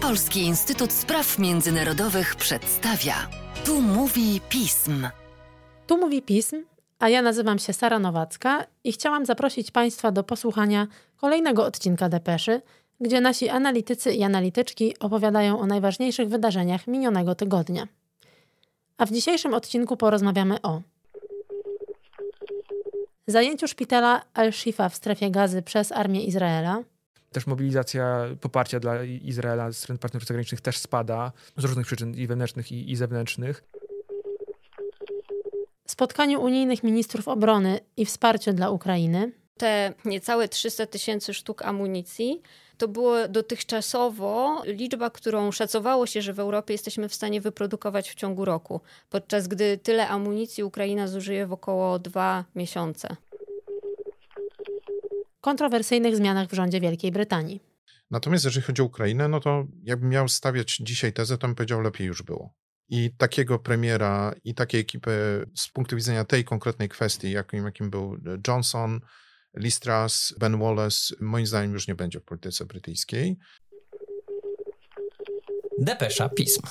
Polski Instytut Spraw Międzynarodowych przedstawia. Tu mówi pism. Tu mówi pism, a ja nazywam się Sara Nowacka i chciałam zaprosić Państwa do posłuchania kolejnego odcinka Depeszy, gdzie nasi analitycy i analityczki opowiadają o najważniejszych wydarzeniach minionego tygodnia. A w dzisiejszym odcinku porozmawiamy o zajęciu szpitala Al-Shifa w strefie gazy przez armię Izraela, też mobilizacja poparcia dla Izraela ze strony partnerów zagranicznych też spada z różnych przyczyn i wewnętrznych, i, i zewnętrznych. Spotkaniu unijnych ministrów obrony i wsparciu dla Ukrainy. Te niecałe 300 tysięcy sztuk amunicji to było dotychczasowo liczba, którą szacowało się, że w Europie jesteśmy w stanie wyprodukować w ciągu roku, podczas gdy tyle amunicji Ukraina zużyje w około dwa miesiące kontrowersyjnych zmianach w rządzie Wielkiej Brytanii. Natomiast jeżeli chodzi o Ukrainę, no to jakbym miał stawiać dzisiaj tezę, to bym powiedział, lepiej już było. I takiego premiera, i takiej ekipy z punktu widzenia tej konkretnej kwestii, jakim, jakim był Johnson, Liz Truss, Ben Wallace, moim zdaniem już nie będzie w polityce brytyjskiej. Depesza Pism.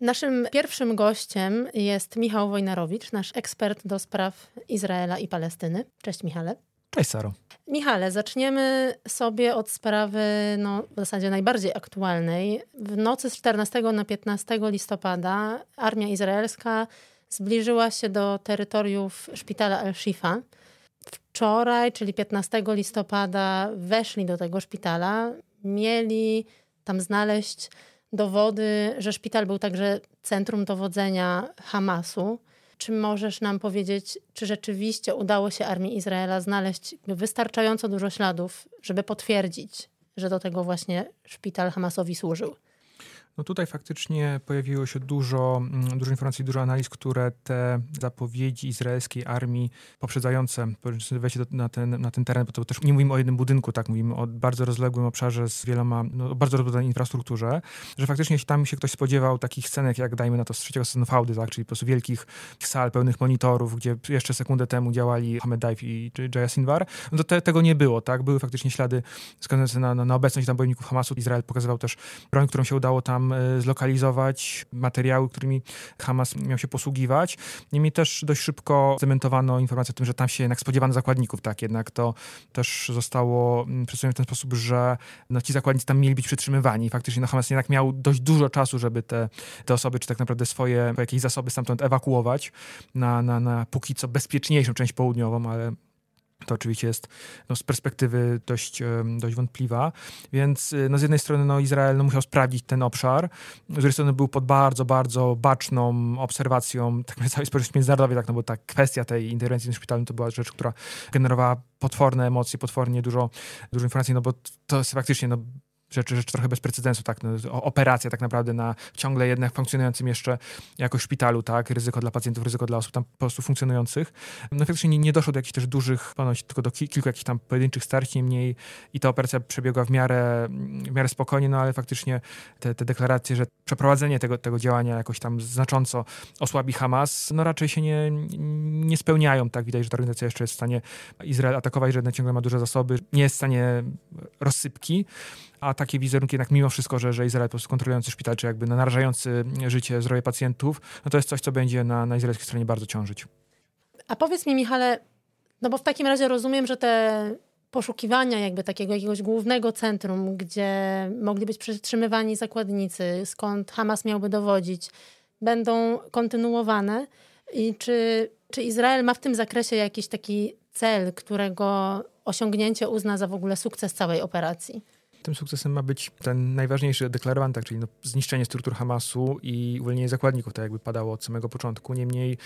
Naszym pierwszym gościem jest Michał Wojnarowicz, nasz ekspert do spraw Izraela i Palestyny. Cześć Michale. Cześć Saro. Michale, zaczniemy sobie od sprawy no, w zasadzie najbardziej aktualnej. W nocy z 14 na 15 listopada armia izraelska zbliżyła się do terytoriów szpitala Al-Shifa. Wczoraj, czyli 15 listopada, weszli do tego szpitala. Mieli tam znaleźć dowody, że szpital był także centrum dowodzenia Hamasu. Czy możesz nam powiedzieć, czy rzeczywiście udało się armii Izraela znaleźć wystarczająco dużo śladów, żeby potwierdzić, że do tego właśnie szpital Hamasowi służył? No tutaj faktycznie pojawiło się dużo, mm, dużo informacji, dużo analiz, które te zapowiedzi izraelskiej armii poprzedzające wejście na ten, na ten teren, bo to też nie mówimy o jednym budynku, tak, mówimy o bardzo rozległym obszarze z wieloma, no, bardzo rozbudowanej infrastrukturze, że faktycznie jeśli tam się ktoś spodziewał takich scenek, jak dajmy na to z trzeciego sezonu Faudy, tak, czyli po prostu wielkich sal pełnych monitorów, gdzie jeszcze sekundę temu działali Hamed Daif i Jaya Sinwar, no to te, tego nie było, tak, były faktycznie ślady wskazujące na, na, na obecność tam bojowników Hamasu. Izrael pokazywał też broń, którą się udało tam E, zlokalizować, materiały, którymi Hamas miał się posługiwać. Niemniej też dość szybko zementowano informację o tym, że tam się jednak spodziewano zakładników, tak, jednak to też zostało mm, przedstawione w ten sposób, że no, ci zakładnicy tam mieli być przytrzymywani. Faktycznie no, Hamas jednak miał dość dużo czasu, żeby te, te osoby, czy tak naprawdę swoje jakieś zasoby stamtąd ewakuować na, na, na póki co bezpieczniejszą część południową, ale to oczywiście jest no, z perspektywy dość, dość wątpliwa. Więc y, no, z jednej strony no, Izrael no, musiał sprawdzić ten obszar, z drugiej strony był pod bardzo, bardzo baczną obserwacją tak całej społeczności międzynarodowej, tak, no, bo ta kwestia tej interwencji w szpitalu to była rzecz, która generowała potworne emocje, potwornie dużo, dużo informacji, no bo to jest faktycznie no, rzeczy, rzecz trochę bez precedensu, tak, no, operacja tak naprawdę na ciągle jednak funkcjonującym jeszcze jako szpitalu, tak, ryzyko dla pacjentów, ryzyko dla osób tam po prostu funkcjonujących. No faktycznie nie, nie doszło do jakichś też dużych, ponoć tylko do kilku jakichś tam pojedynczych starć, niemniej i ta operacja przebiegła w miarę, w miarę spokojnie, no ale faktycznie te, te deklaracje, że przeprowadzenie tego, tego działania jakoś tam znacząco osłabi Hamas, no raczej się nie, nie spełniają, tak, widać, że ta organizacja jeszcze jest w stanie Izrael atakować, że ciągle ma duże zasoby, nie jest w stanie rozsypki, a takie wizerunki jednak mimo wszystko, że, że Izrael po prostu kontrolujący szpital, czy jakby narażający życie, zdrowie pacjentów, no to jest coś, co będzie na, na izraelskiej stronie bardzo ciążyć. A powiedz mi, Michale, no bo w takim razie rozumiem, że te poszukiwania jakby takiego jakiegoś głównego centrum, gdzie mogli być przetrzymywani zakładnicy, skąd Hamas miałby dowodzić, będą kontynuowane. I czy, czy Izrael ma w tym zakresie jakiś taki cel, którego osiągnięcie uzna za w ogóle sukces całej operacji? Tym sukcesem ma być ten najważniejszy deklarowany, tak, czyli no, zniszczenie struktur Hamasu i uwolnienie zakładników, tak jakby padało od samego początku. Niemniej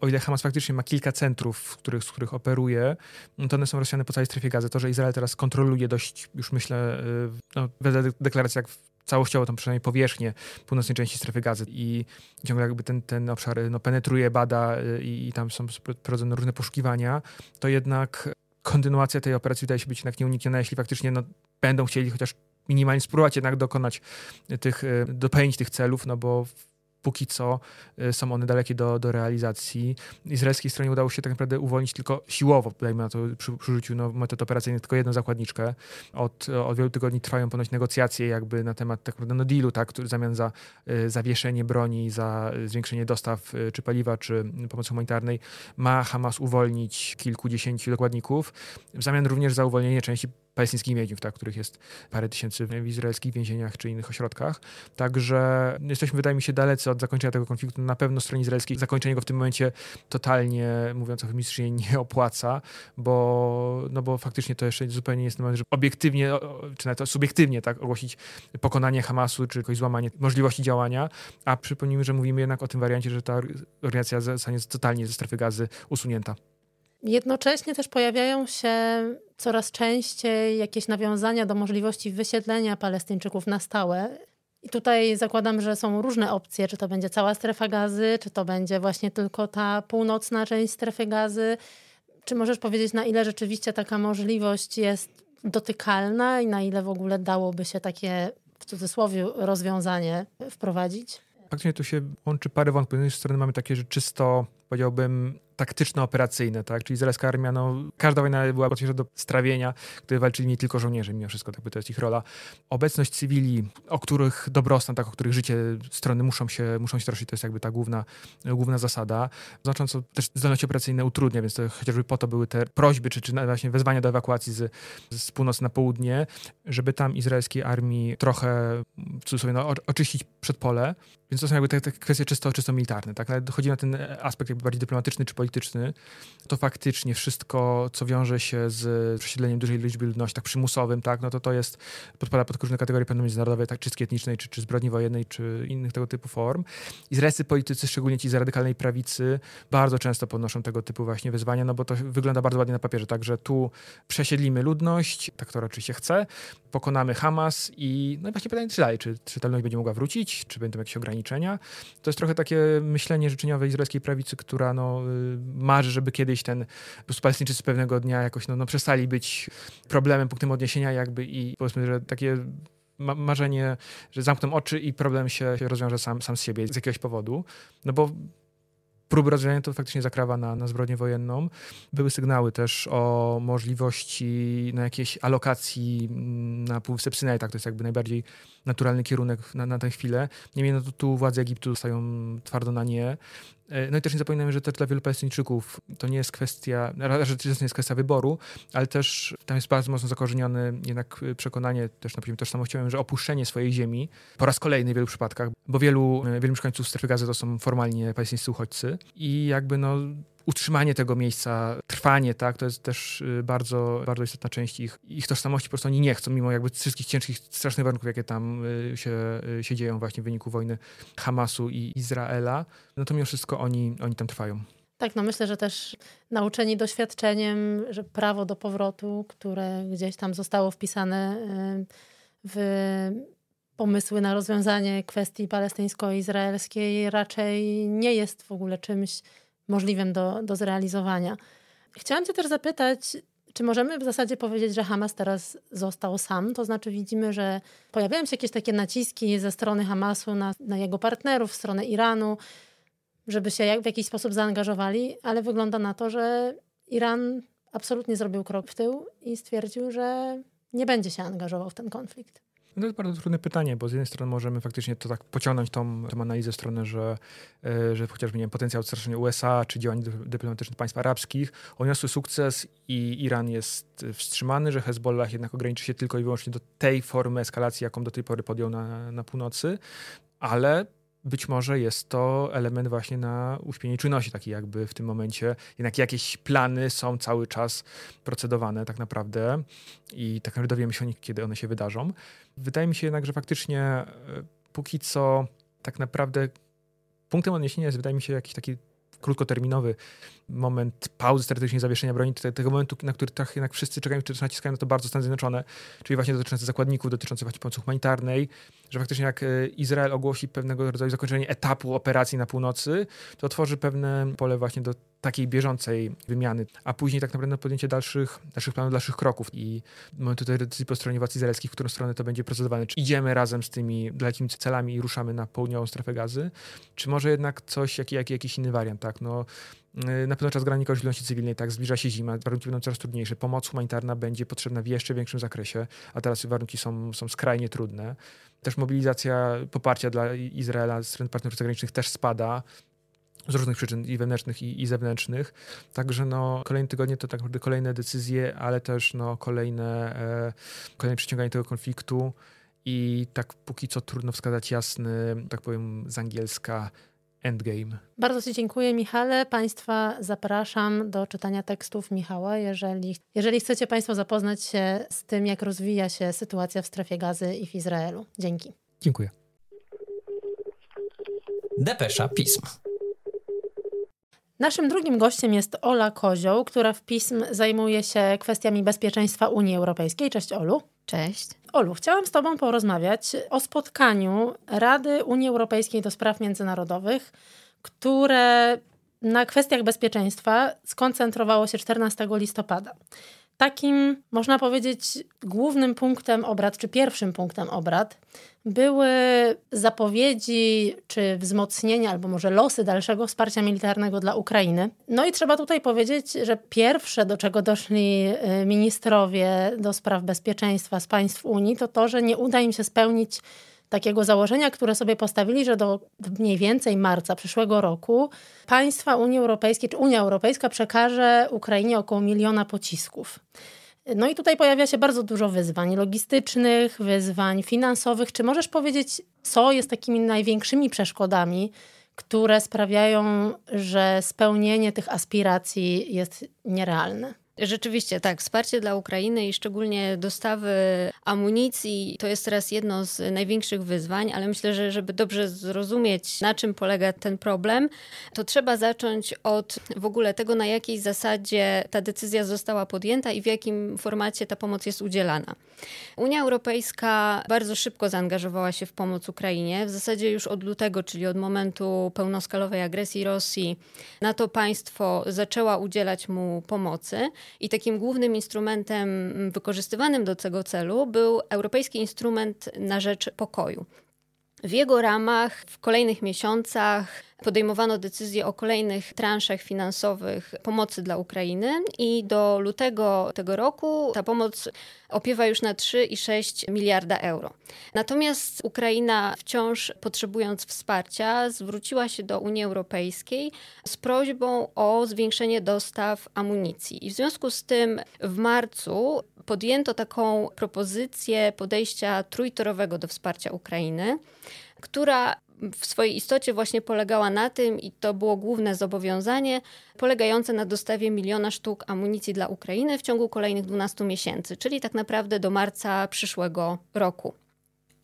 o ile Hamas faktycznie ma kilka centrów, w których, z których operuje, no to one są rozsiane po całej strefie gazy. To, że Izrael teraz kontroluje dość, już myślę, y, no, wedle deklaracji, jak całościowo tam przynajmniej powierzchnię północnej części strefy gazy i ciągle jakby ten, ten obszar no, penetruje, bada y, i, i tam są prowadzone różne poszukiwania, to jednak kontynuacja tej operacji wydaje się być jednak nieunikniona, jeśli faktycznie no, będą chcieli chociaż minimalnie spróbować jednak dokonać tych, e, dopełnić tych celów, no bo póki co y, są one dalekie do, do realizacji. Izraelskiej stronie udało się tak naprawdę uwolnić tylko siłowo, dajmy na to przy, przy no, metod operacyjnych, tylko jedną zakładniczkę. Od, od wielu tygodni trwają ponoć negocjacje jakby na temat tak naprawdę no dealu, tak, w zamian za y, zawieszenie broni, za zwiększenie dostaw y, czy paliwa, czy pomocy humanitarnej ma Hamas uwolnić kilkudziesięciu dokładników, w zamian również za uwolnienie części palestyńskich więźniów, tak, których jest parę tysięcy w izraelskich więzieniach czy innych ośrodkach. Także jesteśmy, wydaje mi się, dalecy od zakończenia tego konfliktu. Na pewno stronie izraelskiej zakończenie go w tym momencie totalnie, mówiąc eufemistycznie, nie opłaca, bo, no bo faktycznie to jeszcze zupełnie jest moment, że obiektywnie, czy nawet subiektywnie tak, ogłosić pokonanie Hamasu, czy jakoś złamanie możliwości działania, a przypomnijmy, że mówimy jednak o tym wariancie, że ta organizacja zostanie totalnie ze strefy gazy usunięta. Jednocześnie też pojawiają się coraz częściej jakieś nawiązania do możliwości wysiedlenia Palestyńczyków na stałe. I tutaj zakładam, że są różne opcje, czy to będzie cała strefa gazy, czy to będzie właśnie tylko ta północna część strefy gazy. Czy możesz powiedzieć, na ile rzeczywiście taka możliwość jest dotykalna i na ile w ogóle dałoby się takie, w cudzysłowie, rozwiązanie wprowadzić? Faktycznie tu się łączy parę wątków. Z jednej strony mamy takie, że czysto powiedziałbym taktyczno-operacyjne, tak? Czyli izraelska armia, no, każda wojna była potrzebna do strawienia, gdy walczyli nie tylko żołnierze, mimo wszystko, tak by to jest ich rola. Obecność cywili, o których dobrostan, tak, o których życie strony muszą się, muszą się troszczyć, to jest jakby ta główna, główna zasada. Znacząco też zdolności operacyjne utrudnia, więc to chociażby po to były te prośby, czy, czy właśnie wezwania do ewakuacji z, z północy na południe, żeby tam izraelskiej armii trochę, w cudzysłowie, no, oczyścić przedpole, więc to są jakby te, te kwestie czysto, czysto militarne, tak? Ale chodzi na ten aspekt jakby bardziej dyplomatyczny czy polityczny, to faktycznie wszystko, co wiąże się z przesiedleniem dużej liczby ludności, tak przymusowym, tak? No to to jest, podpada pod różne kategorie pewno międzynarodowej, tak? Czystki etnicznej, czy, czy zbrodni wojennej, czy innych tego typu form. Izraelscy politycy, szczególnie ci z radykalnej prawicy, bardzo często podnoszą tego typu właśnie wyzwania, no bo to wygląda bardzo ładnie na papierze, także tu przesiedlimy ludność, tak to raczej się chce, pokonamy Hamas i no i właśnie pytanie, czy dalej, czy, czy ta ludność będzie mogła wrócić, czy będą jakieś ograniczenia. To jest trochę takie myślenie życzeniowe izraelskiej prawicy, która no, y, marzy, żeby kiedyś ten po Palestyńczycy pewnego dnia jakoś no, no przestali być problemem, punktem odniesienia jakby i powiedzmy, że takie marzenie, że zamkną oczy i problem się, rozwiąże sam, sam z siebie z jakiegoś powodu. No bo próby rozwiązania to faktycznie zakrawa na, na zbrodnię wojenną. Były sygnały też o możliwości na jakiejś alokacji mm, na Półwysep Synaj, tak to jest jakby najbardziej naturalny kierunek na, na tę chwilę. Niemniej no, tu, tu władze Egiptu stają twardo na nie. E, no i też nie zapominajmy, że też dla wielu Palestyńczyków to nie jest kwestia, że to nie jest kwestia wyboru, ale też tam jest bardzo mocno zakorzenione jednak przekonanie też na poziomie tożsamościowym, że opuszczenie swojej ziemi po raz kolejny w wielu przypadkach, bo wielu, e, wielu mieszkańców strefy gazy to są formalnie palestyńscy uchodźcy i jakby no utrzymanie tego miejsca, trwanie, tak, to jest też y, bardzo, bardzo istotna część ich, ich tożsamości. Po prostu oni nie chcą, mimo jakby wszystkich ciężkich, strasznych warunków, jakie tam y, się, y, się dzieją właśnie w wyniku wojny Hamasu i Izraela, no to mimo wszystko oni, oni tam trwają. Tak, no myślę, że też nauczeni doświadczeniem, że prawo do powrotu, które gdzieś tam zostało wpisane w pomysły na rozwiązanie kwestii palestyńsko-izraelskiej raczej nie jest w ogóle czymś możliwym do, do zrealizowania. Chciałam Cię też zapytać, czy możemy w zasadzie powiedzieć, że Hamas teraz został sam? To znaczy widzimy, że pojawiają się jakieś takie naciski ze strony Hamasu na, na jego partnerów, w stronę Iranu, żeby się w jakiś sposób zaangażowali, ale wygląda na to, że Iran absolutnie zrobił krok w tył i stwierdził, że nie będzie się angażował w ten konflikt. No to jest bardzo trudne pytanie, bo z jednej strony możemy faktycznie to tak pociągnąć tą, tą analizę w stronę, że, e, że chociażby nie wiem, potencjał odstraszenia USA czy działań dyplomatycznych państw arabskich odniosły sukces i Iran jest wstrzymany, że Hezbollah jednak ograniczy się tylko i wyłącznie do tej formy eskalacji, jaką do tej pory podjął na, na północy, ale być może jest to element właśnie na uśpienie czujności, taki jakby w tym momencie. Jednak jakieś plany są cały czas procedowane tak naprawdę i tak naprawdę dowiemy się o nich, kiedy one się wydarzą. Wydaje mi się jednak, że faktycznie e, póki co tak naprawdę punktem odniesienia jest, wydaje mi się, jakiś taki krótkoterminowy moment pauzy strategicznej zawieszenia broni, tego momentu, na który tak jednak wszyscy czekają, czy naciskają na to bardzo Stany Zjednoczone, czyli właśnie dotyczące zakładników, dotyczące właśnie pomocy humanitarnej, że faktycznie jak e, Izrael ogłosi pewnego rodzaju zakończenie etapu operacji na północy, to otworzy pewne pole właśnie do takiej bieżącej wymiany, a później tak naprawdę podjęcie dalszych, dalszych planów, dalszych kroków i mamy tutaj decyzji po stronie władz izraelskich, w którą stronę to będzie procedowane. Czy idziemy razem z tymi dalekimi celami i ruszamy na południową strefę gazy, czy może jednak coś, jak, jak, jakiś inny wariant, tak? No, y, na pewno czas ludności cywilnej, tak, zbliża się zima, warunki będą coraz trudniejsze, pomoc humanitarna będzie potrzebna w jeszcze większym zakresie, a teraz warunki są, są skrajnie trudne. Też mobilizacja poparcia dla Izraela ze strony partnerów zagranicznych też spada z różnych przyczyn i wewnętrznych i, i, zewnętrznych. Także no, kolejne tygodnie to tak naprawdę kolejne decyzje, ale też no, kolejne, e, kolejne przyciąganie tego konfliktu i tak póki co trudno wskazać jasny, tak powiem z angielska, endgame. Bardzo Ci dziękuję, Michale. Państwa zapraszam do czytania tekstów Michała, jeżeli, jeżeli chcecie Państwo zapoznać się z tym, jak rozwija się sytuacja w strefie gazy i w Izraelu. Dzięki. Dziękuję. Depesza Pism. Naszym drugim gościem jest Ola Kozioł, która w pism zajmuje się kwestiami bezpieczeństwa Unii Europejskiej. Cześć Olu. Cześć. Olu, chciałam z Tobą porozmawiać o spotkaniu Rady Unii Europejskiej do Spraw Międzynarodowych, które na kwestiach bezpieczeństwa skoncentrowało się 14 listopada. Takim, można powiedzieć, głównym punktem obrad, czy pierwszym punktem obrad, były zapowiedzi czy wzmocnienie, albo może losy dalszego wsparcia militarnego dla Ukrainy. No i trzeba tutaj powiedzieć, że pierwsze, do czego doszli y, ministrowie do spraw bezpieczeństwa z państw Unii, to to, że nie uda im się spełnić takiego założenia, które sobie postawili, że do mniej więcej marca przyszłego roku państwa Unii Europejskiej, czy Unia Europejska przekaże Ukrainie około miliona pocisków. No i tutaj pojawia się bardzo dużo wyzwań logistycznych, wyzwań finansowych. Czy możesz powiedzieć, co jest takimi największymi przeszkodami, które sprawiają, że spełnienie tych aspiracji jest nierealne? Rzeczywiście, tak. Wsparcie dla Ukrainy i szczególnie dostawy amunicji to jest teraz jedno z największych wyzwań, ale myślę, że żeby dobrze zrozumieć, na czym polega ten problem, to trzeba zacząć od w ogóle tego, na jakiej zasadzie ta decyzja została podjęta i w jakim formacie ta pomoc jest udzielana. Unia Europejska bardzo szybko zaangażowała się w pomoc Ukrainie. W zasadzie już od lutego, czyli od momentu pełnoskalowej agresji Rosji, na to państwo zaczęła udzielać mu pomocy. I takim głównym instrumentem wykorzystywanym do tego celu był Europejski Instrument na Rzecz Pokoju. W jego ramach w kolejnych miesiącach podejmowano decyzje o kolejnych transzach finansowych pomocy dla Ukrainy i do lutego tego roku ta pomoc opiewa już na 3,6 miliarda euro. Natomiast Ukraina wciąż potrzebując wsparcia zwróciła się do Unii Europejskiej z prośbą o zwiększenie dostaw amunicji. I w związku z tym w marcu podjęto taką propozycję podejścia trójtorowego do wsparcia Ukrainy, która w swojej istocie właśnie polegała na tym, i to było główne zobowiązanie, polegające na dostawie miliona sztuk amunicji dla Ukrainy w ciągu kolejnych 12 miesięcy, czyli tak naprawdę do marca przyszłego roku.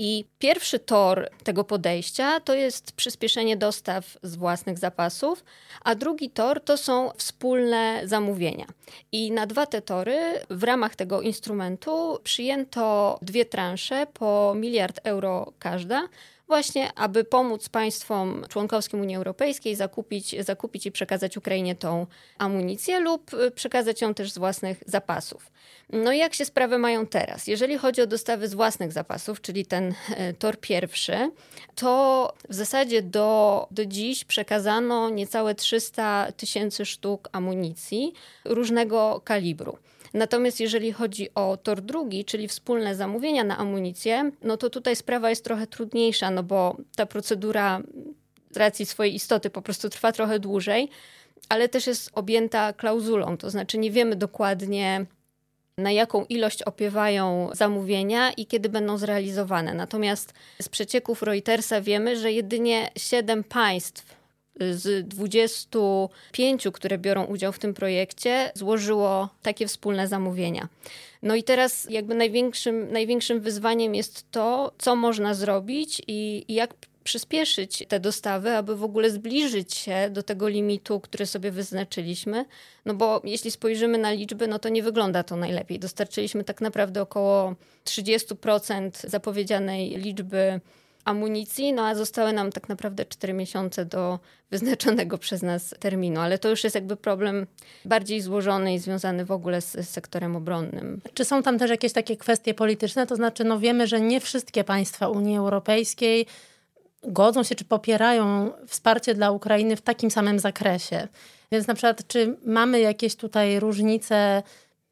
I pierwszy tor tego podejścia to jest przyspieszenie dostaw z własnych zapasów, a drugi tor to są wspólne zamówienia. I na dwa te tory w ramach tego instrumentu przyjęto dwie transze po miliard euro każda właśnie aby pomóc państwom członkowskim Unii Europejskiej zakupić, zakupić i przekazać Ukrainie tą amunicję lub y, przekazać ją też z własnych zapasów. No i jak się sprawy mają teraz? Jeżeli chodzi o dostawy z własnych zapasów, czyli ten y, tor pierwszy, to w zasadzie do, do dziś przekazano niecałe 300 tysięcy sztuk amunicji różnego kalibru. Natomiast jeżeli chodzi o tor drugi, czyli wspólne zamówienia na amunicję, no to tutaj sprawa jest trochę trudniejsza, no bo ta procedura z racji swojej istoty po prostu trwa trochę dłużej, ale też jest objęta klauzulą, to znaczy nie wiemy dokładnie, na jaką ilość opiewają zamówienia i kiedy będą zrealizowane. Natomiast z przecieków Reutersa wiemy, że jedynie 7 państw z 25, które biorą udział w tym projekcie, złożyło takie wspólne zamówienia. No i teraz jakby największym, największym wyzwaniem jest to, co można zrobić i, i jak przyspieszyć te dostawy, aby w ogóle zbliżyć się do tego limitu, który sobie wyznaczyliśmy. No bo jeśli spojrzymy na liczby, no to nie wygląda to najlepiej. Dostarczyliśmy tak naprawdę około 30% zapowiedzianej liczby amunicji, no a zostały nam tak naprawdę 4 miesiące do wyznaczonego przez nas terminu, ale to już jest jakby problem bardziej złożony i związany w ogóle z sektorem obronnym. Czy są tam też jakieś takie kwestie polityczne? To znaczy, no wiemy, że nie wszystkie państwa Unii Europejskiej godzą się czy popierają wsparcie dla Ukrainy w takim samym zakresie. Więc na przykład, czy mamy jakieś tutaj różnice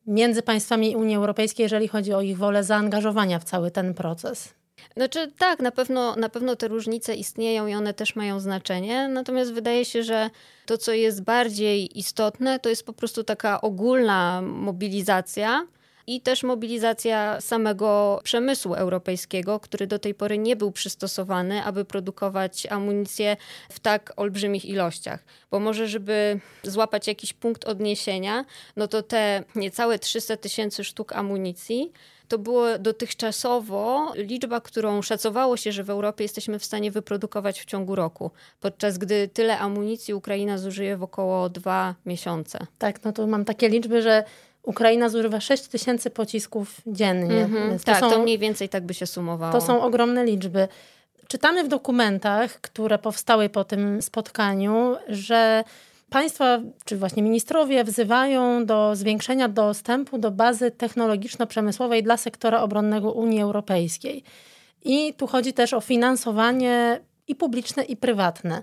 między państwami Unii Europejskiej, jeżeli chodzi o ich wolę zaangażowania w cały ten proces? Znaczy tak, na pewno, na pewno te różnice istnieją i one też mają znaczenie, natomiast wydaje się, że to, co jest bardziej istotne, to jest po prostu taka ogólna mobilizacja i też mobilizacja samego przemysłu europejskiego, który do tej pory nie był przystosowany, aby produkować amunicję w tak olbrzymich ilościach. Bo może, żeby złapać jakiś punkt odniesienia, no to te niecałe 300 tysięcy sztuk amunicji to było dotychczasowo liczba, którą szacowało się, że w Europie jesteśmy w stanie wyprodukować w ciągu roku, podczas gdy tyle amunicji Ukraina zużyje w około dwa miesiące. Tak, no to mam takie liczby, że Ukraina zużywa 6 tysięcy pocisków dziennie. Mhm, tak, to, są, to mniej więcej tak by się sumowało. To są ogromne liczby. Czytamy w dokumentach, które powstały po tym spotkaniu, że państwa, czy właśnie ministrowie wzywają do zwiększenia dostępu do bazy technologiczno-przemysłowej dla sektora obronnego Unii Europejskiej. I tu chodzi też o finansowanie i publiczne, i prywatne.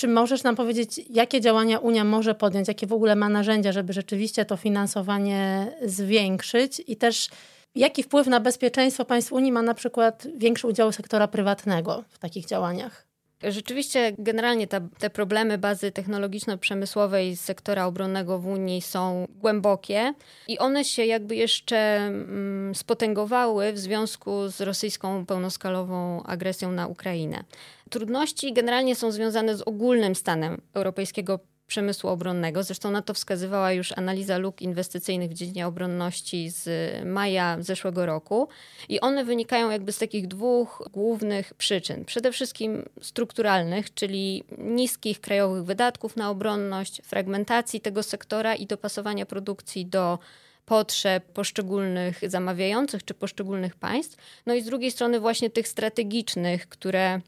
Czy możesz nam powiedzieć, jakie działania Unia może podjąć, jakie w ogóle ma narzędzia, żeby rzeczywiście to finansowanie zwiększyć i też jaki wpływ na bezpieczeństwo państw Unii ma na przykład większy udział sektora prywatnego w takich działaniach? Rzeczywiście, generalnie ta, te problemy bazy technologiczno-przemysłowej sektora obronnego w Unii są głębokie i one się jakby jeszcze mm, spotęgowały w związku z rosyjską pełnoskalową agresją na Ukrainę. Trudności generalnie są związane z ogólnym stanem europejskiego przemysłu obronnego. Zresztą na to wskazywała już analiza luk inwestycyjnych w dziedzinie obronności z maja zeszłego roku. I one wynikają jakby z takich dwóch głównych przyczyn. Przede wszystkim strukturalnych, czyli niskich krajowych wydatków na obronność, fragmentacji tego sektora i dopasowania produkcji do potrzeb poszczególnych zamawiających czy poszczególnych państw. No i z drugiej strony właśnie tych strategicznych, które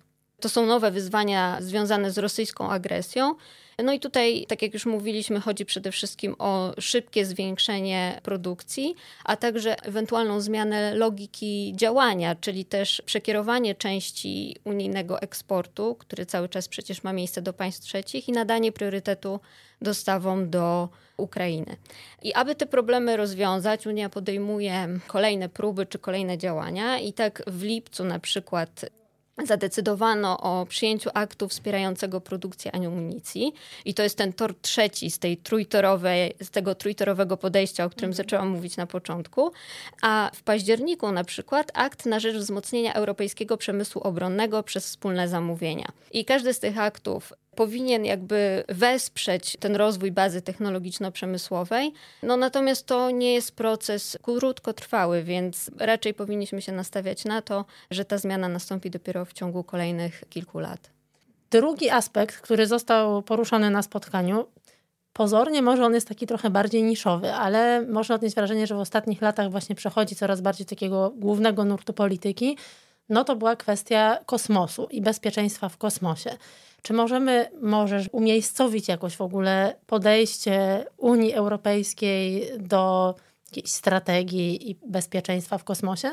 to są nowe wyzwania związane z rosyjską agresją. No i tutaj, tak jak już mówiliśmy, chodzi przede wszystkim o szybkie zwiększenie produkcji, a także ewentualną zmianę logiki działania, czyli też przekierowanie części unijnego eksportu, który cały czas przecież ma miejsce do państw trzecich i nadanie priorytetu dostawom do Ukrainy. I aby te problemy rozwiązać, Unia podejmuje kolejne próby czy kolejne działania i tak w lipcu na przykład zadecydowano o przyjęciu aktu wspierającego produkcję amunicji i to jest ten tor trzeci z tej trójtorowej, z tego trójtorowego podejścia, o którym mhm. zaczęłam mówić na początku, a w październiku na przykład akt na rzecz wzmocnienia europejskiego przemysłu obronnego przez wspólne zamówienia. I każdy z tych aktów powinien jakby wesprzeć ten rozwój bazy technologiczno-przemysłowej. No natomiast to nie jest proces krótkotrwały, więc raczej powinniśmy się nastawiać na to, że ta zmiana nastąpi dopiero w ciągu kolejnych kilku lat. Drugi aspekt, który został poruszony na spotkaniu, pozornie może on jest taki trochę bardziej niszowy, ale można odnieść wrażenie, że w ostatnich latach właśnie przechodzi coraz bardziej takiego głównego nurtu polityki, no to była kwestia kosmosu i bezpieczeństwa w kosmosie. Czy możemy, możesz umiejscowić jakoś w ogóle podejście Unii Europejskiej do jakiejś strategii i bezpieczeństwa w kosmosie?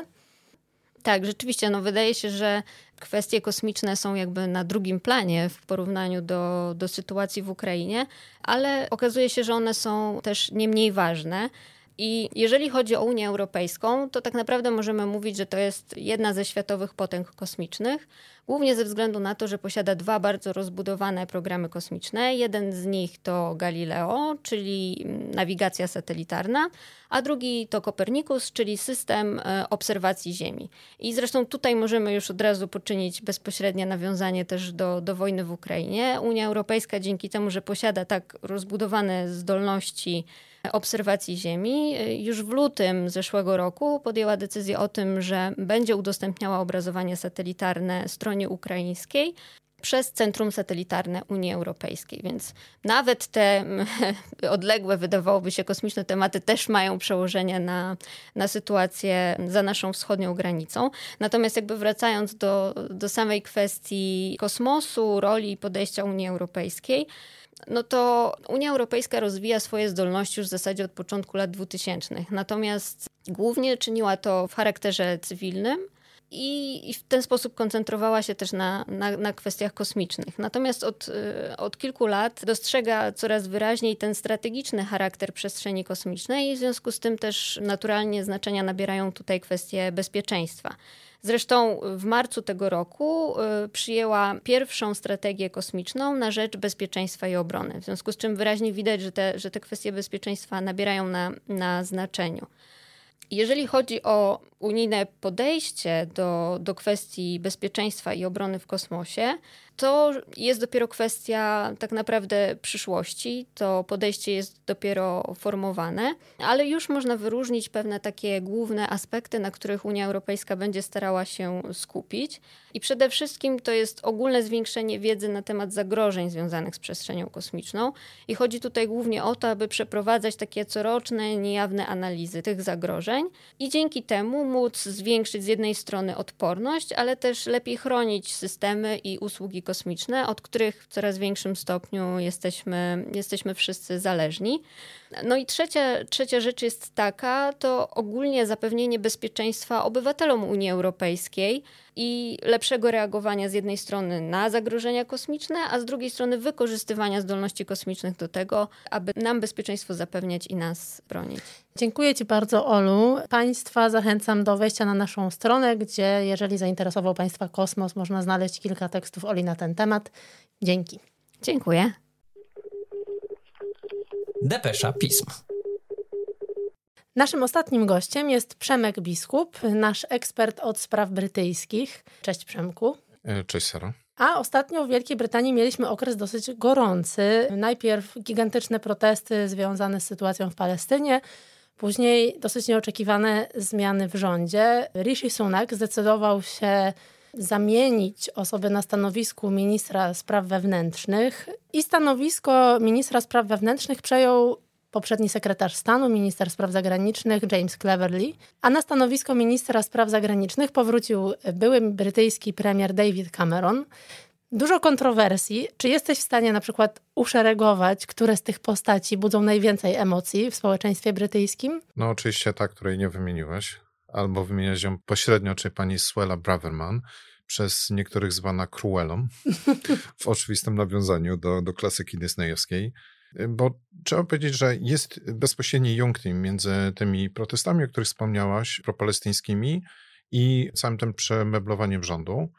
Tak, rzeczywiście, no wydaje się, że kwestie kosmiczne są jakby na drugim planie w porównaniu do, do sytuacji w Ukrainie, ale okazuje się, że one są też nie mniej ważne. I jeżeli chodzi o Unię Europejską, to tak naprawdę możemy mówić, że to jest jedna ze światowych potęg kosmicznych, głównie ze względu na to, że posiada dwa bardzo rozbudowane programy kosmiczne. Jeden z nich to Galileo, czyli nawigacja satelitarna, a drugi to Kopernikus, czyli system e, obserwacji Ziemi. I zresztą tutaj możemy już od razu poczynić bezpośrednie nawiązanie też do, do wojny w Ukrainie. Unia Europejska dzięki temu, że posiada tak rozbudowane zdolności obserwacji Ziemi, już w lutym zeszłego roku podjęła decyzję o tym, że będzie udostępniała obrazowanie satelitarne stronie ukraińskiej. Przez centrum satelitarne Unii Europejskiej. Więc nawet te odległe, wydawałoby się, kosmiczne tematy też mają przełożenie na, na sytuację za naszą wschodnią granicą. Natomiast jakby wracając do, do samej kwestii kosmosu, roli i podejścia Unii Europejskiej, no to Unia Europejska rozwija swoje zdolności już w zasadzie od początku lat 2000. Natomiast głównie czyniła to w charakterze cywilnym i, w ten sposób koncentrowała się też na, na, na, kwestiach kosmicznych. Natomiast od, y, od kilku lat dostrzega coraz wyraźniej ten strategiczny charakter przestrzeni kosmicznej i w związku z tym też naturalnie znaczenia nabierają tutaj kwestie bezpieczeństwa. Zresztą w marcu tego roku y, przyjęła pierwszą strategię kosmiczną na rzecz bezpieczeństwa i obrony. W związku z czym wyraźnie widać, że te, że te kwestie bezpieczeństwa nabierają na, na znaczeniu. Jeżeli chodzi o unijne podejście do, do kwestii bezpieczeństwa i obrony w kosmosie, to jest dopiero kwestia tak naprawdę przyszłości. To podejście jest dopiero formowane, ale już można wyróżnić pewne takie główne aspekty, na których Unia Europejska będzie starała się skupić. I przede wszystkim to jest ogólne zwiększenie wiedzy na temat zagrożeń związanych z przestrzenią kosmiczną. I chodzi tutaj głównie o to, aby przeprowadzać takie coroczne, niejawne analizy tych zagrożeń i dzięki temu móc zwiększyć z jednej strony odporność, ale też lepiej chronić systemy i usługi kosmiczne, od których w coraz większym stopniu jesteśmy, jesteśmy wszyscy zależni. No i trzecia, trzecia rzecz jest taka, to ogólnie zapewnienie bezpieczeństwa obywatelom Unii Europejskiej i lepszego reagowania z jednej strony na zagrożenia kosmiczne, a z drugiej strony wykorzystywania zdolności kosmicznych do tego, aby nam bezpieczeństwo zapewniać i nas bronić. Dziękuję Ci bardzo, Olu. Państwa zachęcam do wejścia na naszą stronę, gdzie jeżeli zainteresował Państwa kosmos, można znaleźć kilka tekstów Oli na ten temat. Dzięki. Dziękuję. Depesza Pism. Naszym ostatnim gościem jest Przemek Biskup, nasz ekspert od spraw brytyjskich. Cześć Przemku. E, cześć Sara. A ostatnio w Wielkiej Brytanii mieliśmy okres dosyć gorący. Najpierw gigantyczne protesty związane z sytuacją w Palestynie, później dosyć nieoczekiwane zmiany w rządzie. Rishi Sunak zdecydował się zamienić osobę na stanowisku ministra spraw wewnętrznych i stanowisko ministra spraw wewnętrznych przejął poprzedni sekretarz stanu, minister spraw zagranicznych James Cleverly, a na stanowisko ministra spraw zagranicznych powrócił były brytyjski premier David Cameron. Dużo kontrowersji. Czy jesteś w stanie na przykład uszeregować, które z tych postaci budzą najwięcej emocji w społeczeństwie brytyjskim? No oczywiście ta, której nie wymieniłeś, albo wymieniać ją pośrednio, czyli pani Swella Braverman, przez niektórych zwana Cruellą, w oczywistym nawiązaniu do, do klasyki disneyowskiej. Bo trzeba powiedzieć, że jest bezpośredni jąknięcie między tymi protestami, o których wspomniałaś, propalestyńskimi i całym tym przemeblowaniem rządu.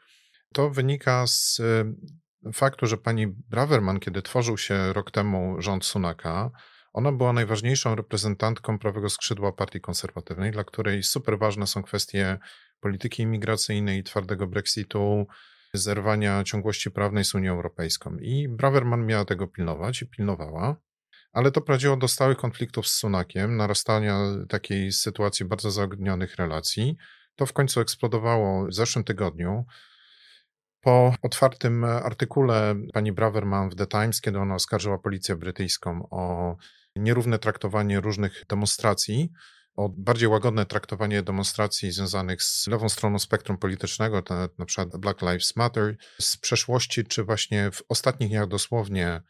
To wynika z e, faktu, że pani Braverman, kiedy tworzył się rok temu rząd Sunaka, ona była najważniejszą reprezentantką prawego skrzydła partii konserwatywnej, dla której super ważne są kwestie polityki imigracyjnej, twardego Brexitu, zerwania ciągłości prawnej z Unią Europejską. I Braverman miała tego pilnować i pilnowała, ale to prowadziło do stałych konfliktów z Sunakiem, narastania takiej sytuacji bardzo zaognionych relacji. To w końcu eksplodowało w zeszłym tygodniu. Po otwartym artykule pani Braverman w The Times, kiedy ona oskarżyła policję brytyjską o nierówne traktowanie różnych demonstracji, o bardziej łagodne traktowanie demonstracji związanych z lewą stroną spektrum politycznego, na przykład Black Lives Matter, z przeszłości, czy właśnie w ostatnich dniach dosłownie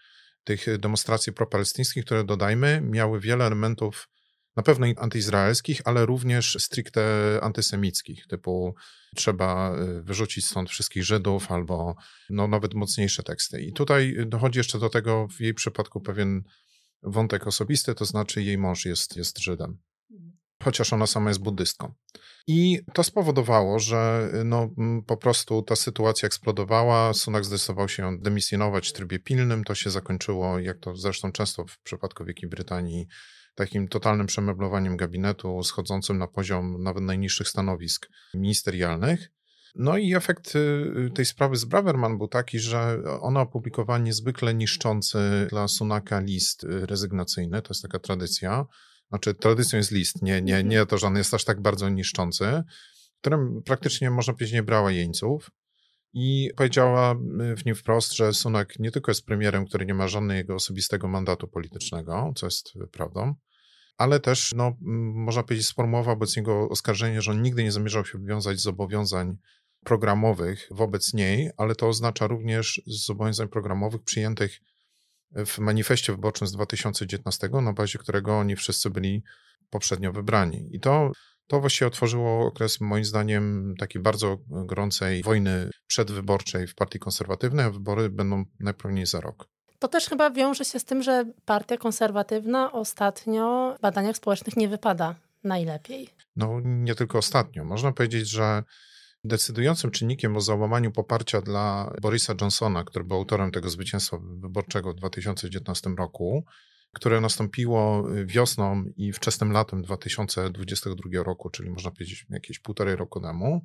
tych demonstracji propalestyńskich, które dodajmy, miały wiele elementów na pewno antyizraelskich, ale również stricte antysemickich, typu trzeba y, wyrzucić stąd wszystkich Żydów albo no, nawet mocniejsze teksty. I tutaj dochodzi jeszcze do tego w jej przypadku pewien wątek osobisty, to znaczy jej mąż jest, jest Żydem chociaż ona sama jest buddystką. I to spowodowało, że no, po prostu ta sytuacja eksplodowała. Sunak zdecydował się demisjonować w trybie pilnym. To się zakończyło, jak to zresztą często w przypadku Wielkiej Brytanii, takim totalnym przemeblowaniem gabinetu, schodzącym na poziom nawet najniższych stanowisk ministerialnych. No i efekt y, tej sprawy z Braverman był taki, że ona opublikowała niezwykle niszczący dla Sunaka list y, rezygnacyjny. To jest taka tradycja znaczy tradycją jest list, nie, nie, mhm. nie to, że on jest aż tak bardzo niszczący, którym praktycznie można powiedzieć nie brała jeńców. i powiedziała w nim wprost, że Sunak nie tylko jest premierem, który nie ma żadnego osobistego mandatu politycznego, co jest prawdą, ale też, no, można powiedzieć, sformułował wobec niego oskarżenie, że on nigdy nie zamierzał się wywiązać z zobowiązań programowych wobec niej, ale to oznacza również zobowiązań programowych przyjętych w manifestie wyborczym z 2019, na bazie którego oni wszyscy byli poprzednio wybrani. I to, to właściwie otworzyło okres, moim zdaniem, takiej bardzo gorącej wojny przedwyborczej w Partii Konserwatywnej, a wybory będą najpewniej za rok. To też chyba wiąże się z tym, że Partia Konserwatywna ostatnio w badaniach społecznych nie wypada najlepiej. No, nie tylko ostatnio. Można powiedzieć, że Decydującym czynnikiem o załamaniu poparcia dla Borisa Johnsona, który był autorem tego zwycięstwa wyborczego w 2019 roku, które nastąpiło wiosną i wczesnym latem 2022 roku, czyli można powiedzieć jakieś półtorej roku temu,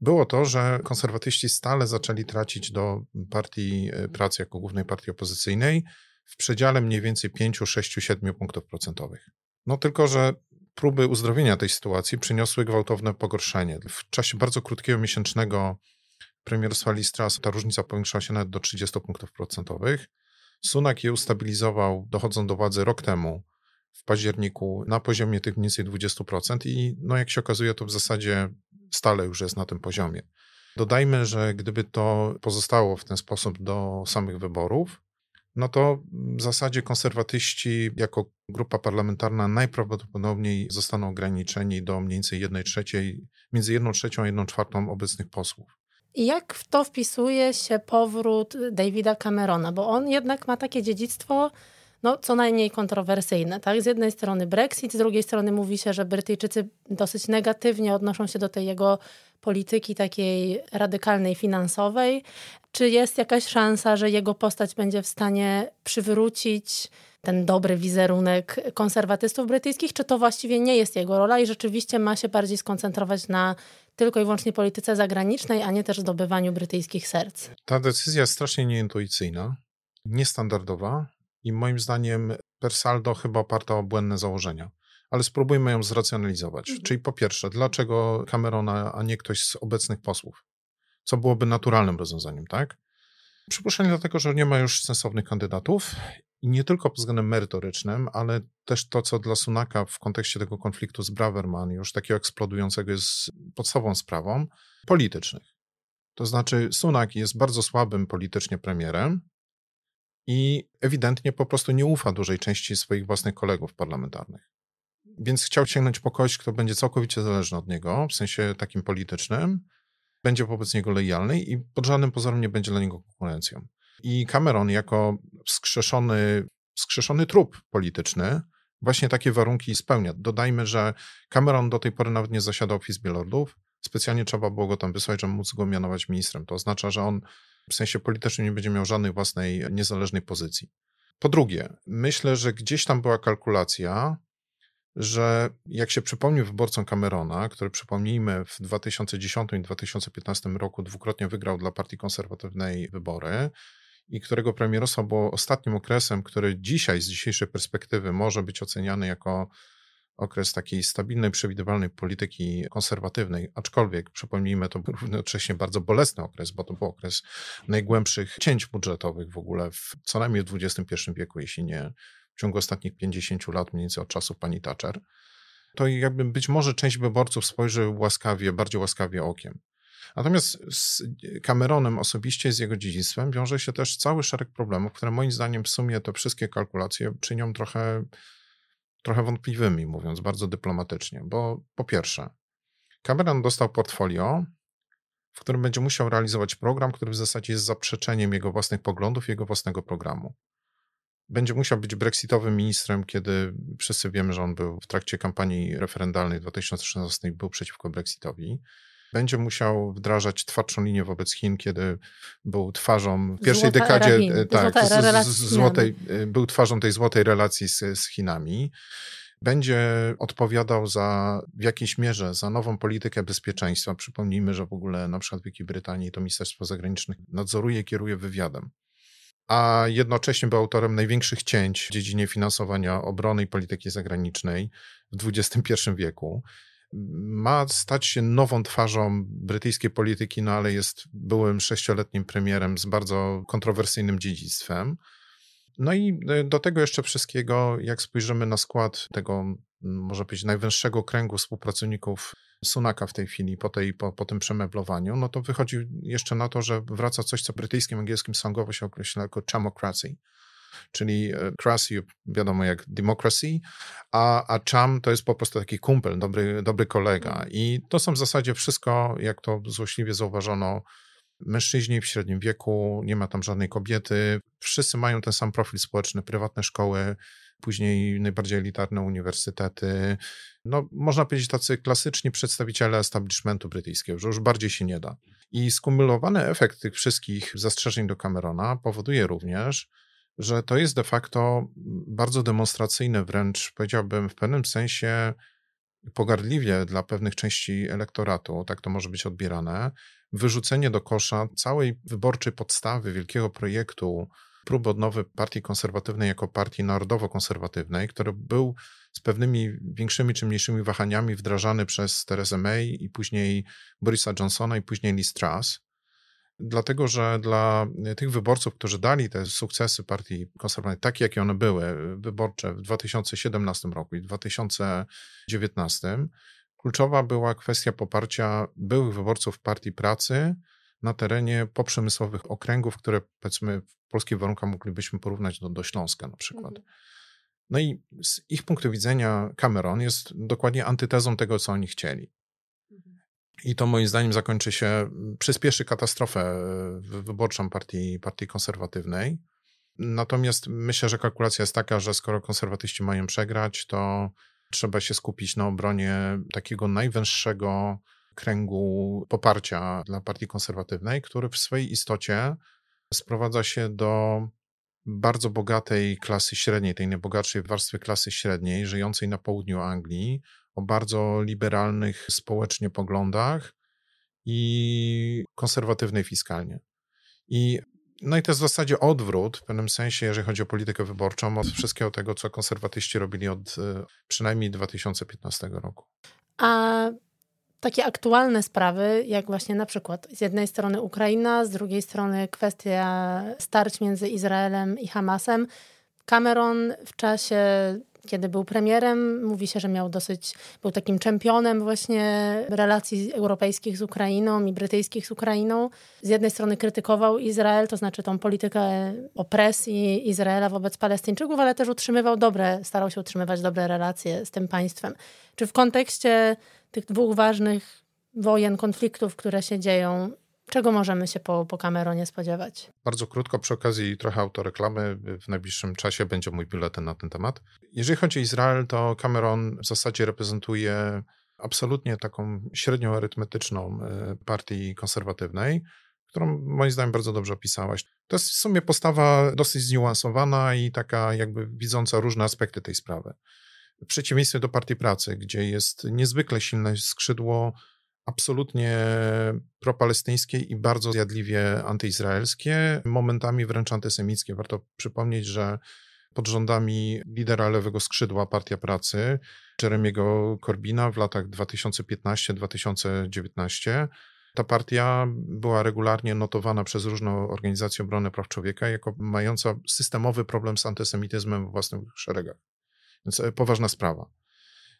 było to, że konserwatyści stale zaczęli tracić do Partii Pracy jako głównej partii opozycyjnej w przedziale mniej więcej 5, 6, 7 punktów procentowych. No tylko, że próby uzdrowienia tej sytuacji przyniosły gwałtowne pogorszenie. W czasie bardzo krótkiego miesięcznego premierstwa Listras ta różnica powiększyła się nawet do 30 punktów procentowych. Sunak je ustabilizował, dochodząc do władzy rok temu, w październiku, na poziomie tych mniej więcej 20% i no jak się okazuje, to w zasadzie stale już jest na tym poziomie. Dodajmy, że gdyby to pozostało w ten sposób do samych wyborów, no to w zasadzie konserwatyści jako grupa parlamentarna najprawdopodobniej zostaną ograniczeni do mniej więcej 1 trzeciej, między 1 trzecią a 1 czwartą obecnych posłów. Jak w to wpisuje się powrót Davida Camerona? Bo on jednak ma takie dziedzictwo no, co najmniej kontrowersyjne. Tak? Z jednej strony Brexit, z drugiej strony mówi się, że Brytyjczycy dosyć negatywnie odnoszą się do tej jego polityki takiej radykalnej finansowej. Czy jest jakaś szansa, że jego postać będzie w stanie przywrócić ten dobry wizerunek konserwatystów brytyjskich, czy to właściwie nie jest jego rola i rzeczywiście ma się bardziej skoncentrować na tylko i wyłącznie polityce zagranicznej, a nie też zdobywaniu brytyjskich serc? Ta decyzja jest strasznie nieintuicyjna, niestandardowa i moim zdaniem per saldo chyba oparta o błędne założenia. Ale spróbujmy ją zracjonalizować. Mhm. Czyli po pierwsze, dlaczego Camerona, a nie ktoś z obecnych posłów? Co byłoby naturalnym rozwiązaniem, tak? Przypuszczenie dlatego, że nie ma już sensownych kandydatów i nie tylko pod względem merytorycznym, ale też to, co dla Sunaka w kontekście tego konfliktu z Braverman, już takiego eksplodującego, jest podstawową sprawą, politycznych. To znaczy, Sunak jest bardzo słabym politycznie premierem, i ewidentnie po prostu nie ufa dużej części swoich własnych kolegów parlamentarnych. Więc chciał sięgnąć po kogoś, kto będzie całkowicie zależny od niego, w sensie takim politycznym, będzie wobec niego lojalny i pod żadnym pozorem nie będzie dla niego konkurencją. I Cameron, jako wskrzeszony, wskrzeszony trup polityczny, właśnie takie warunki spełnia. Dodajmy, że Cameron do tej pory nawet nie zasiadał w Izbie Lordów. Specjalnie trzeba było go tam wysłać, żeby móc go mianować ministrem. To oznacza, że on w sensie politycznym nie będzie miał żadnej własnej niezależnej pozycji. Po drugie, myślę, że gdzieś tam była kalkulacja, że jak się przypomni wyborcom Camerona, który przypomnijmy w 2010 i 2015 roku dwukrotnie wygrał dla Partii Konserwatywnej wybory i którego premierostwo było ostatnim okresem, który dzisiaj z dzisiejszej perspektywy może być oceniany jako okres takiej stabilnej, przewidywalnej polityki konserwatywnej, aczkolwiek przypomnijmy, to był równocześnie bardzo bolesny okres, bo to był okres najgłębszych cięć budżetowych w ogóle w, co najmniej w XXI wieku, jeśli nie w ciągu ostatnich 50 lat, mniej więcej od czasów pani Thatcher, to jakby być może część wyborców spojrzy łaskawie, bardziej łaskawie okiem. Natomiast z Cameronem osobiście, z jego dziedzictwem wiąże się też cały szereg problemów, które moim zdaniem w sumie te wszystkie kalkulacje czynią trochę trochę wątpliwymi, mówiąc bardzo dyplomatycznie, bo po pierwsze, Cameron dostał portfolio, w którym będzie musiał realizować program, który w zasadzie jest zaprzeczeniem jego własnych poglądów, jego własnego programu. Będzie musiał być brexitowym ministrem, kiedy wszyscy wiemy, że on był w trakcie kampanii referendalnej w 2016 był przeciwko brexitowi będzie musiał wdrażać twardszą linię wobec Chin, kiedy był twarzą w pierwszej Złota dekadzie, e, tak, z, z, złotej, e, był twarzą tej złotej relacji z, z Chinami będzie odpowiadał za w jakiejś mierze za nową politykę bezpieczeństwa. Przypomnijmy, że w ogóle na przykład w Wielkiej Brytanii to Ministerstwo Zagranicznych nadzoruje, kieruje wywiadem. A jednocześnie był autorem największych cięć w dziedzinie finansowania obrony i polityki zagranicznej w XXI wieku ma stać się nową twarzą brytyjskiej polityki, no ale jest byłym sześcioletnim premierem z bardzo kontrowersyjnym dziedzictwem. No i e, do tego jeszcze wszystkiego, jak spojrzymy na skład tego, może być najwęższego kręgu współpracowników Sunaka w tej chwili, po, tej, po, po tym przemeblowaniu, no to wychodzi jeszcze na to, że wraca coś, co brytyjskim, angielskim slangowo się określa jako chamocracy, czyli e, crassy, wiadomo jak democracy, a, a cham to jest po prostu taki kumpel, dobry, dobry kolega. Mhm. I to są w zasadzie wszystko, jak to złośliwie zauważono, mężczyźni w średnim wieku, nie ma tam żadnej kobiety, wszyscy mają ten sam profil społeczny, prywatne szkoły, później najbardziej elitarne uniwersytety. No, można powiedzieć tacy klasyczni przedstawiciele establishmentu brytyjskiego, że już bardziej się nie da. I skumulowany efekt tych wszystkich zastrzeżeń do Camerona powoduje również, że to jest de facto bardzo demonstracyjne, wręcz powiedziałbym w pewnym sensie pogardliwie dla pewnych części elektoratu, tak to może być odbierane, wyrzucenie do kosza całej wyborczej podstawy wielkiego projektu próby odnowy partii konserwatywnej jako partii narodowo-konserwatywnej, który był z pewnymi większymi czy mniejszymi wahaniami wdrażany przez Theresa May i później Borisa Johnsona i później Liz Truss. Dlatego, że dla tych wyborców, którzy dali te sukcesy partii konserwatywnej, takie jakie one były, wyborcze w 2017 roku i 2019, kluczowa była kwestia poparcia byłych wyborców Partii Pracy na terenie poprzemysłowych okręgów, które powiedzmy w polskich warunkach moglibyśmy porównać do, do Śląska na przykład. Mhm. No i z ich punktu widzenia Cameron jest dokładnie antytezą tego, co oni chcieli. Mhm. I to moim zdaniem zakończy się, przyspieszy katastrofę e, wyborczą partii, partii konserwatywnej. Natomiast myślę, że kalkulacja jest taka, że skoro konserwatyści mają przegrać, to trzeba się skupić na obronie takiego najwęższego kręgu poparcia dla partii konserwatywnej, który w swojej istocie sprowadza się do bardzo bogatej klasy średniej, tej najbogatszej warstwy klasy średniej, żyjącej na południu Anglii, o bardzo liberalnych społecznie poglądach i konserwatywnej fiskalnie. I no i to jest w zasadzie odwrót w pewnym sensie, jeżeli chodzi o politykę wyborczą, od wszystkiego tego, co konserwatyści robili od e, przynajmniej 2015 roku. A takie aktualne sprawy, jak właśnie na przykład z jednej strony Ukraina, z drugiej strony kwestia starć między Izraelem i Hamasem. Cameron w czasie kiedy był premierem, mówi się, że miał dosyć, był takim czempionem właśnie relacji europejskich z Ukrainą i brytyjskich z Ukrainą. Z jednej strony krytykował Izrael, to znaczy tą politykę opresji Izraela wobec Palestyńczyków, ale też utrzymywał dobre, starał się utrzymywać dobre relacje z tym państwem. Czy w kontekście tych dwóch ważnych wojen, konfliktów, które się dzieją, Czego możemy się po, po Cameronie spodziewać? Bardzo krótko, przy okazji trochę autoreklamy, w najbliższym czasie będzie mój biuletyn na ten temat. Jeżeli chodzi o Izrael, to Cameron w zasadzie reprezentuje absolutnie taką średnią arytmetyczną e, partii konserwatywnej, którą moim zdaniem bardzo dobrze opisałaś. To jest w sumie postawa dosyć zniuansowana i taka jakby widząca różne aspekty tej sprawy. W przeciwieństwie do Partii Pracy, gdzie jest niezwykle silne skrzydło absolutnie propalestyńskie i bardzo zjadliwie antyizraelskie, momentami wręcz antysemickie. Warto przypomnieć, że pod rządami lidera lewego skrzydła Partia Pracy, Jeremiego Corbina w latach 2015-2019 ta partia była regularnie notowana przez różne organizacje obrony praw człowieka jako mająca systemowy problem z antysemityzmem w własnych szeregach. Więc e, poważna sprawa.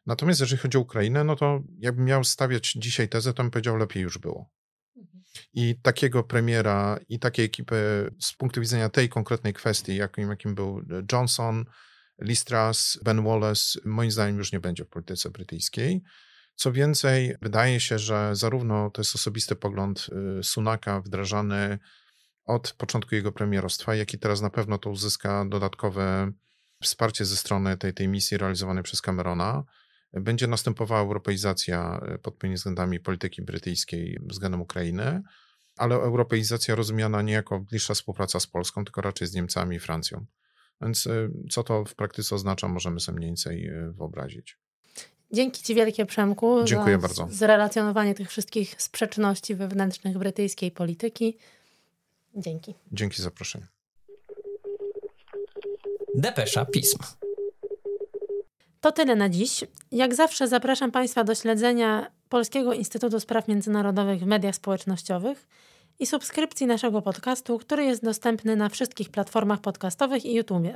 Natomiast jeżeli chodzi o Ukrainę, no to jakbym miał stawiać dzisiaj tezę, to bym powiedział, lepiej już było. Mhm. I takiego premiera, i takiej ekipy z punktu widzenia tej konkretnej kwestii, jakim, jakim był Johnson, Listras, Ben Wallace, moim zdaniem już nie będzie w polityce brytyjskiej. Co więcej, wydaje się, że zarówno to jest osobisty pogląd y, Sunaka wdrażany od początku jego premierostwa, jak i teraz na pewno to uzyska dodatkowe wsparcie ze strony tej, tej misji realizowanej przez Camerona będzie następowała europeizacja e, pod pewnymi względami polityki brytyjskiej względem Ukrainy, ale europeizacja rozumiana nie jako bliższa współpraca z Polską, tylko raczej z Niemcami i Francją. Więc e, co to w praktyce oznacza, możemy sobie mniej więcej e, wyobrazić. Dzięki Ci wielkie, Przemku. Dziękuję za bardzo. Zrelacjonowanie tych wszystkich sprzeczności wewnętrznych brytyjskiej polityki. Dzięki. Dzięki za zaproszenie. Depesza Pism. To tyle na dziś. Jak zawsze zapraszam Państwa do śledzenia Polskiego Instytutu Spraw Międzynarodowych w mediach społecznościowych i subskrypcji naszego podcastu, który jest dostępny na wszystkich platformach podcastowych i YouTube.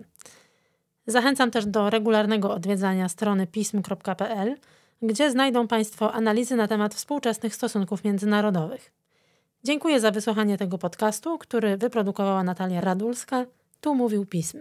Zachęcam też do regularnego odwiedzania strony pism.pl, gdzie znajdą Państwo analizy na temat współczesnych stosunków międzynarodowych. Dziękuję za wysłuchanie tego podcastu, który wyprodukowała Natalia Radulska. Tu mówił Pism.